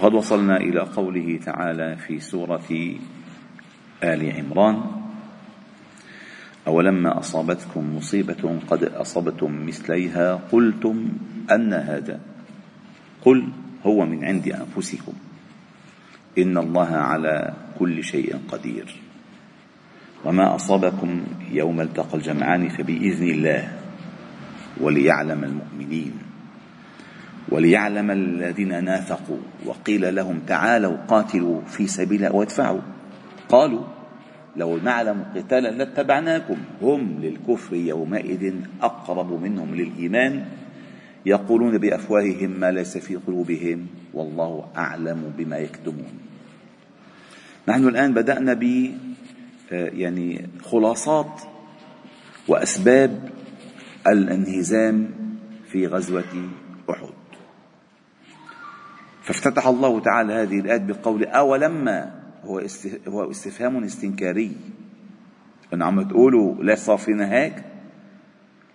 وقد وصلنا إلى قوله تعالى في سورة آل عمران أولما أصابتكم مصيبة قد أصبتم مثليها قلتم أن هذا قل هو من عند أنفسكم إن الله على كل شيء قدير. وما أصابكم يوم التقى الجمعان فبإذن الله وليعلم المؤمنين. وليعلم الذين نافقوا وقيل لهم تعالوا قاتلوا في سبيل وادفعوا. قالوا لو نعلم قتالا لاتبعناكم. هم للكفر يومئذ أقرب منهم للإيمان يقولون بأفواههم ما ليس في قلوبهم والله أعلم بما يكتمون. نحن الآن بدأنا ب يعني خلاصات وأسباب الانهزام في أحد فافتتح الله تعالى هذه الآية بقول أولما هو هو استفهام استنكاري. أن عم تقولوا ليش صار فينا هيك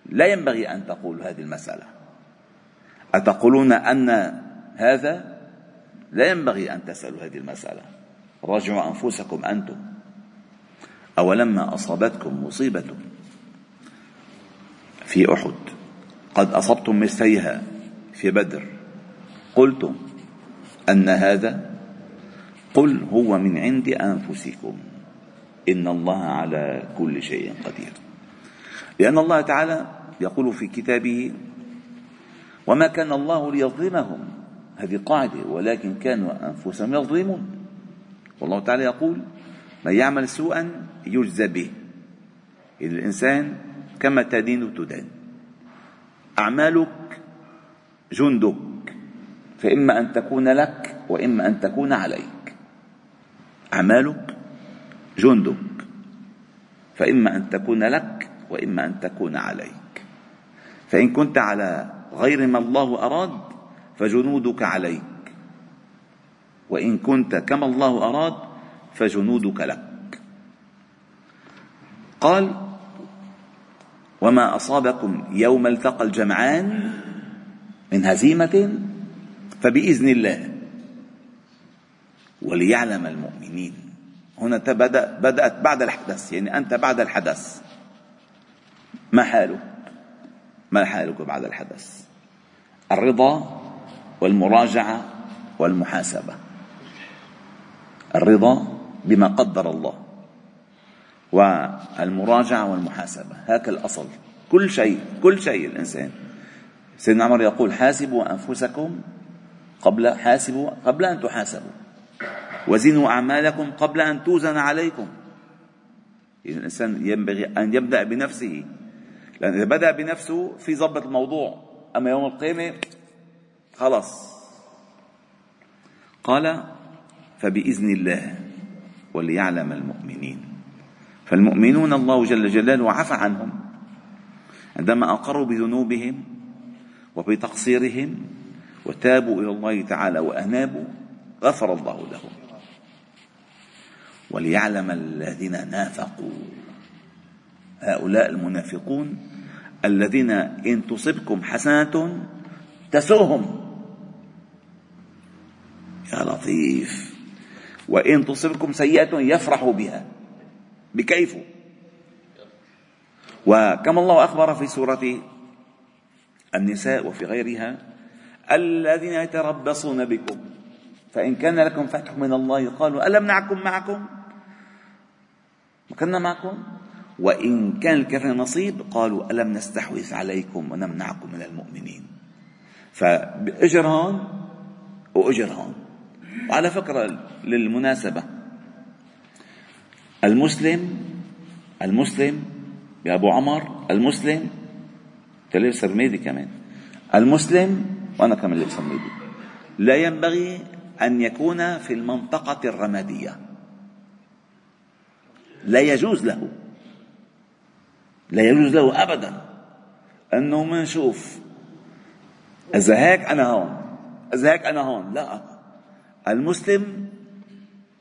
لا ينبغي أن تقولوا هذه المسألة. أتقولون أن هذا؟ لا ينبغي أن تسألوا هذه المسألة. راجعوا أنفسكم أنتم. أولما أصابتكم مصيبة في أحد؟ قد أصبتم مثليها في بدر. قلتم أن هذا قل هو من عند أنفسكم. إن الله على كل شيء قدير. لأن الله تعالى يقول في كتابه وما كان الله ليظلمهم. هذه قاعدة ولكن كانوا أنفسهم يظلمون. والله تعالى يقول من يعمل سوءا يجزى به. الإنسان كما تدين تدان. أعمالك جندك فإما أن تكون لك وإما أن تكون عليك. أعمالك جندك. فإما أن تكون لك وإما أن تكون عليك. فإن كنت على غير ما الله أراد فجنودك عليك. وإن كنت كما الله أراد فجنودك لك. قال وما أصابكم يوم التقى الجمعان من هزيمة؟ فبإذن الله وليعلم المؤمنين. هنا بدأ بدأت بعد الحدث يعني أنت بعد الحدث. ما حالك؟ ما حالك بعد الحدث؟ الرضا والمراجعة والمحاسبة. الرضا بما قدر الله والمراجعة والمحاسبة. هكا الأصل. كل شيء كل شيء الإنسان. سيدنا عمر يقول حاسبوا أنفسكم قبل حاسبوا قبل أن تحاسبوا. وزنوا أعمالكم قبل أن توزن عليكم. إذا الإنسان ينبغي أن يبدأ بنفسه. لأن إذا بدأ بنفسه في ضبط الموضوع. أما يوم القيامة خلاص. قال فبإذن الله وليعلم المؤمنين. فالمؤمنون الله جل جلاله عفى عنهم. عندما أقروا بذنوبهم وبتقصيرهم وتابوا إلى الله تعالى وأنابوا غفر الله لهم. وليعلم الذين نافقوا. هؤلاء المنافقون الذين إن تصبكم حسنة تسؤهم يا لطيف. وإن تصبكم سيئة يفرحوا بها. بكيف؟ وكما الله أخبر في سورة النساء وفي غيرها الذين يتربصون بكم. فإن كان لكم فتح من الله قالوا ألم نعكم معكم؟ ما كنا معكم. وإن كان الكافر نصيب قالوا ألم نستحوذ عليكم ونمنعكم من المؤمنين. فأجر هون وأجر هون وعلى فكرة للمناسبة المسلم المسلم يا أبو عمر المسلم تلبس رميدي كمان المسلم وأنا كمان لبس رميدي لا ينبغي أن يكون في المنطقة الرمادية. لا يجوز له. لا يجوز له ابدا. أنه منشوف إذا هيك أنا هون. إذا هيك أنا هون. لا. المسلم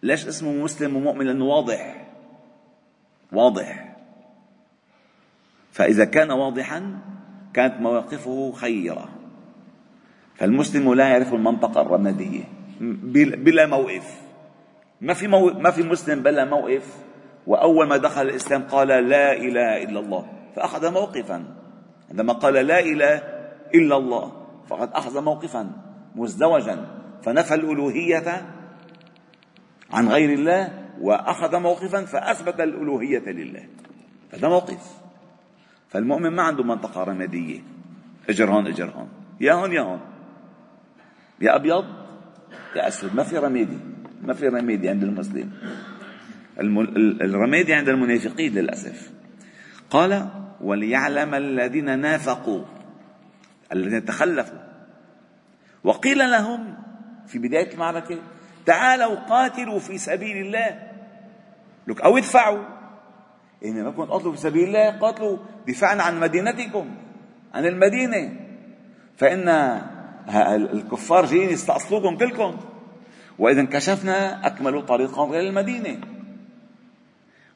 ليش اسمه مسلم ومؤمن؟ لأنه واضح. واضح. فإذا كان واضحا كانت مواقفه خيرة. فالمسلم لا يعرف المنطقة الرماديه بلا موقف. ما في. ما في مسلم بلا موقف. وأول ما دخل الإسلام قال لا إله إلا الله. فأخذ موقفا. عندما قال لا إله إلا الله فقد أخذ موقفا مزدوجا. فنفى الألوهية عن غير الله وأخذ موقفا فأثبت الألوهية لله. هذا موقف. فالمؤمن ما عنده منطقة رمادية. اجر هون اجر هون. يا هون يا هون. يا أبيض يا أسود. ما في رمادي ما في رمادي عند المسلم. الرمادي عند المنافقين للأسف. قال وليعلم الذين نافقوا الذين تخلفوا. وقيل لهم في بداية المعركة تعالوا قاتلوا في سبيل الله. لك أو ادفعوا. يعني ما كنت قاتلوا في سبيل الله قاتلوا دفاعا عن مدينتكم عن المدينة. فإن الكفار جايين يستأصلوكم كلكم. وإذا انكشفنا أكملوا طريقهم إلى المدينة.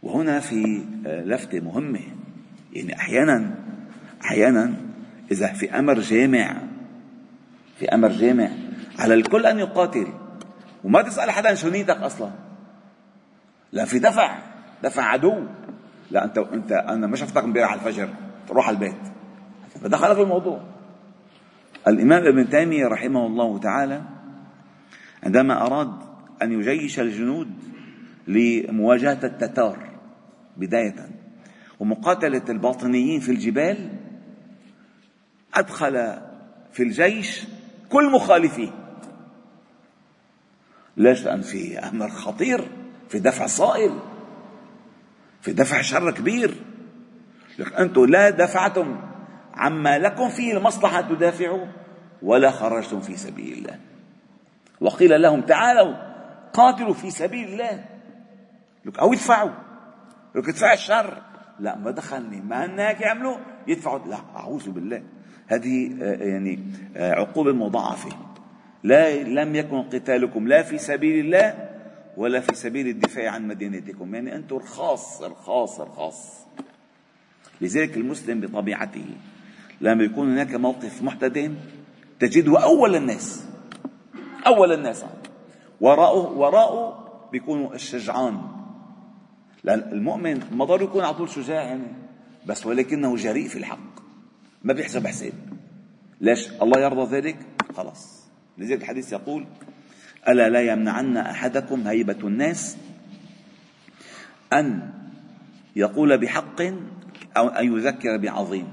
وهنا في لفتة مهمة. يعني أحيانا أحيانا إذا في أمر جامع في أمر جامع على الكل أن يقاتل. وما تسأل حدا شو نيتك أصلا. لا في دفع دفع عدو. لا أنت أنت أنا ما شفتك امبارح على الفجر تروح على البيت. فدخل الموضوع. الإمام ابن تيمية رحمه الله تعالى عندما أراد أن يجيش الجنود لمواجهة التتار بداية ومقاتلة الباطنيين في الجبال أدخل في الجيش كل مخالفيه. ليش؟ لأن في أمر خطير في دفع صائل في دفع شر كبير. لك أنتم لا دفعتم. عما لكم فيه المصلحة تدافعوا ولا خرجتم في سبيل الله. وقيل لهم تعالوا قاتلوا في سبيل الله. لك أو ادفعوا. لك ادفع الشر. لا ما دخلني. ما هن هيك يعملوا؟ يدفعوا. لا أعوذ بالله. هذه آه، يعني آه، عقوبة مضاعفة. لا لم يكن قتالكم لا في سبيل الله ولا في سبيل الدفاع عن مدينتكم. يعني أنتم رخاص رخاص رخاص لذلك المسلم بطبيعته لما يكون هناك موقف محتدم تجده أول الناس أول الناس. وراءه وراءه بيكونوا الشجعان. لأن المؤمن ما ضروري يكون على طول شجاع يعني بس ولكنه جريء في الحق. ما بيحسب حساب. ليش؟ الله يرضى ذلك؟ خلاص. لذلك الحديث يقول ألا لا يمنعن أحدكم هيبة الناس أن يقول بحق أو أن يذكر بعظيم؟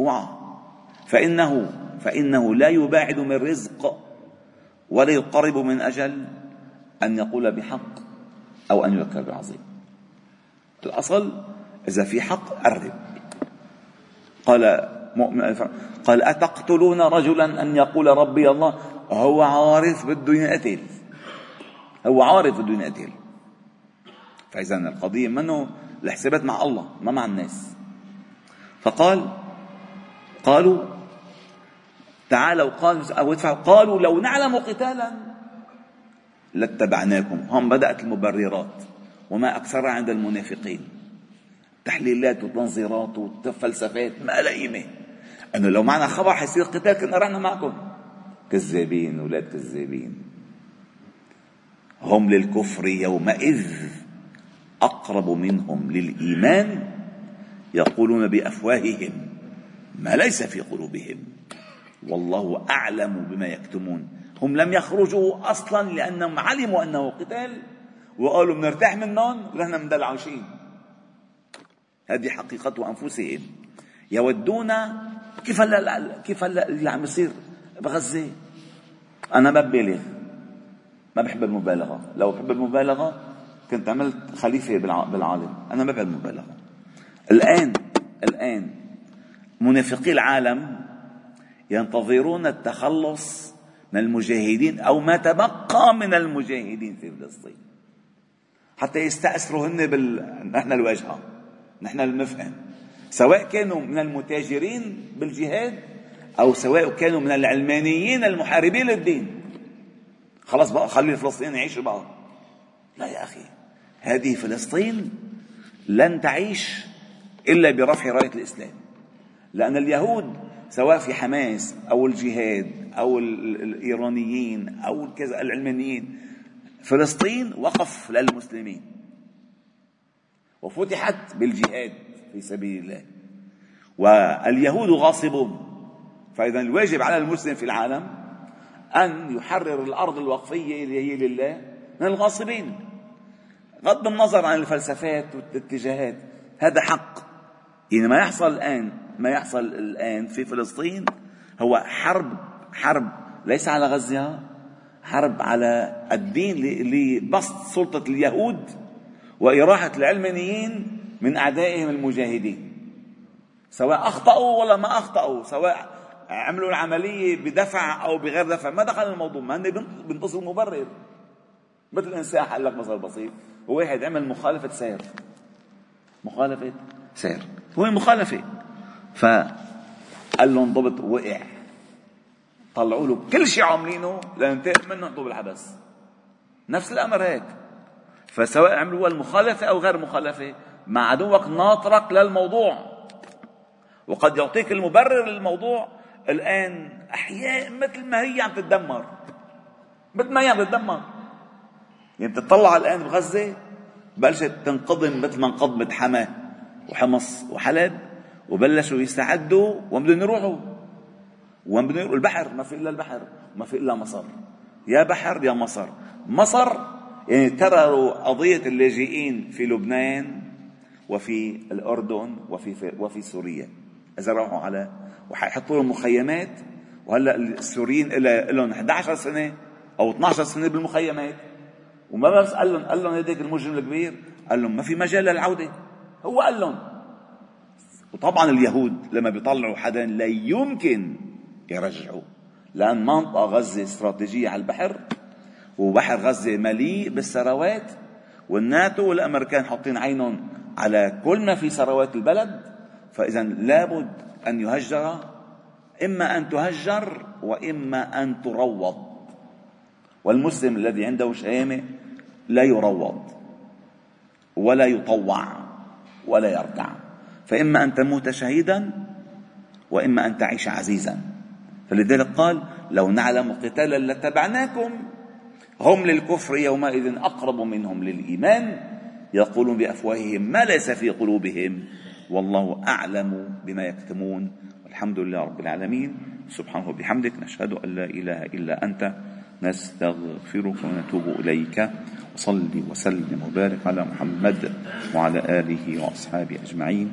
اوعى فإنه فإنه لا يباعد من رزق ولا يقرب من أجل أن يقول بحق أو أن يذكر بعظيم. الأصل إذا في حق قرب قال مؤمن قال أتقتلون رجلا أن يقول ربي الله؟ هو عارف بده ينقتل هو عارف بده ينقتل فإذا القضية منه الحسابات مع الله ما مع الناس. فقال قالوا تعالوا قالوا أو ادفعوا قالوا لو نعلم قتالا لاتبعناكم. هم بدأت المبررات. وما أكثرها عند المنافقين. تحليلات وتنظيرات وفلسفات ما قيمة أنه لو معنا خبر حيصير قتال كنا رحنا معكم. كذابين ولاد كذابين. هم للكفر يومئذ أقرب منهم للإيمان يقولون بأفواههم. ما ليس في قلوبهم. والله أعلم بما يكتمون. هم لم يخرجوا أصلا لأنهم علموا أنه قتال وقالوا بنرتاح منهم ونحن مدلعوشين هذه حقيقة أنفسهم. يودون كيف هلا كيف هلا اللي عم يصير بغزة؟ أنا ما ببالغ. ما بحب المبالغة. لو بحب المبالغة كنت عملت خليفة بالعالم. أنا ما بحب المبالغة. الآن الآن منافقي العالم ينتظرون التخلص من المجاهدين أو ما تبقى من المجاهدين في فلسطين. حتى يستأثروا هن بال نحن الواجهة نحن المفهم. سواء كانوا من المتاجرين بالجهاد أو سواء كانوا من العلمانيين المحاربين للدين. خلاص بقى خلي الفلسطينيين يعيشوا بعض لا يا أخي هذه فلسطين لن تعيش إلا برفع راية الإسلام. لأن اليهود سواء في حماس أو الجهاد أو الإيرانيين أو كذا العلمانيين فلسطين وقف للمسلمين. وفتحت بالجهاد في سبيل الله. واليهود غاصبون. فإذا الواجب على المسلم في العالم أن يحرر الأرض الوقفية اللي هي لله من الغاصبين. غض النظر عن الفلسفات والاتجاهات. هذا حق. يعني ما يحصل الآن ما يحصل الآن في فلسطين هو حرب حرب ليس على غزة حرب على الدين لبسط سلطة اليهود وإراحة العلمانيين من أعدائهم المجاهدين. سواء أخطأوا ولا ما أخطأوا سواء عملوا العملية بدفع أو بغير دفع ما دخل الموضوع. ما هن بينتصروا مبرر. مثل إنسان حل لك مثل بسيط. واحد عمل مخالفة سير. مخالفة سير. هو مخالفة. فقال لهم ضبط وقع. طلعوا له كل شيء عاملينه لننتقم منه نحطوه بالحبس نفس الأمر هيك. فسواء عملوا المخالفة أو غير مخالفة مع عدوك ناطرك للموضوع. وقد يعطيك المبرر للموضوع الآن أحياء مثل ما هي عم تتدمر. مثل ما هي عم تتدمر. يعني بتطلع الآن بغزة بلشت تنقضم مثل ما انقضمت حما وحمص وحلب. وبلشوا يستعدوا وبدهم يروحوا. وين بدهم يروحوا. البحر ما في إلا البحر ما في إلا مصر. يا بحر يا مصر. مصر يعني ترى قضية اللاجئين في لبنان وفي الأردن وفي وفي سوريا. إذا راحوا على وحيحطوا لهم مخيمات. وهلأ السوريين لهم 11 سنة أو 12 سنة بالمخيمات. وما بس قال لهم قال لهم هذاك المجرم الكبير. قال لهم ما في مجال للعودة. هو قال لهم وطبعا اليهود لما بيطلعوا حدا لا يمكن يرجعوه لأن منطقة غزة استراتيجية على البحر وبحر غزة مليء بالثروات. والناتو والأمريكان حاطين عينهم على كل ما في ثروات البلد. فإذا لابد أن يهجر إما أن تهجر وإما أن تروض. والمسلم الذي عنده شهامة لا يروض ولا يطوع ولا يركع فإما أن تموت شهيدا وإما أن تعيش عزيزا. فلذلك قال لو نعلم قتالا لاتبعناكم. هم للكفر يومئذ أقرب منهم للإيمان. يقولون بأفواههم ما ليس في قلوبهم. والله أعلم بما يكتمون. والحمد لله رب العالمين. سبحانه وبحمدك نشهد أن لا إله إلا أنت. نستغفرك ونتوب إليك. وصلي وسلم وبارك على محمد وعلى آله وأصحابه أجمعين.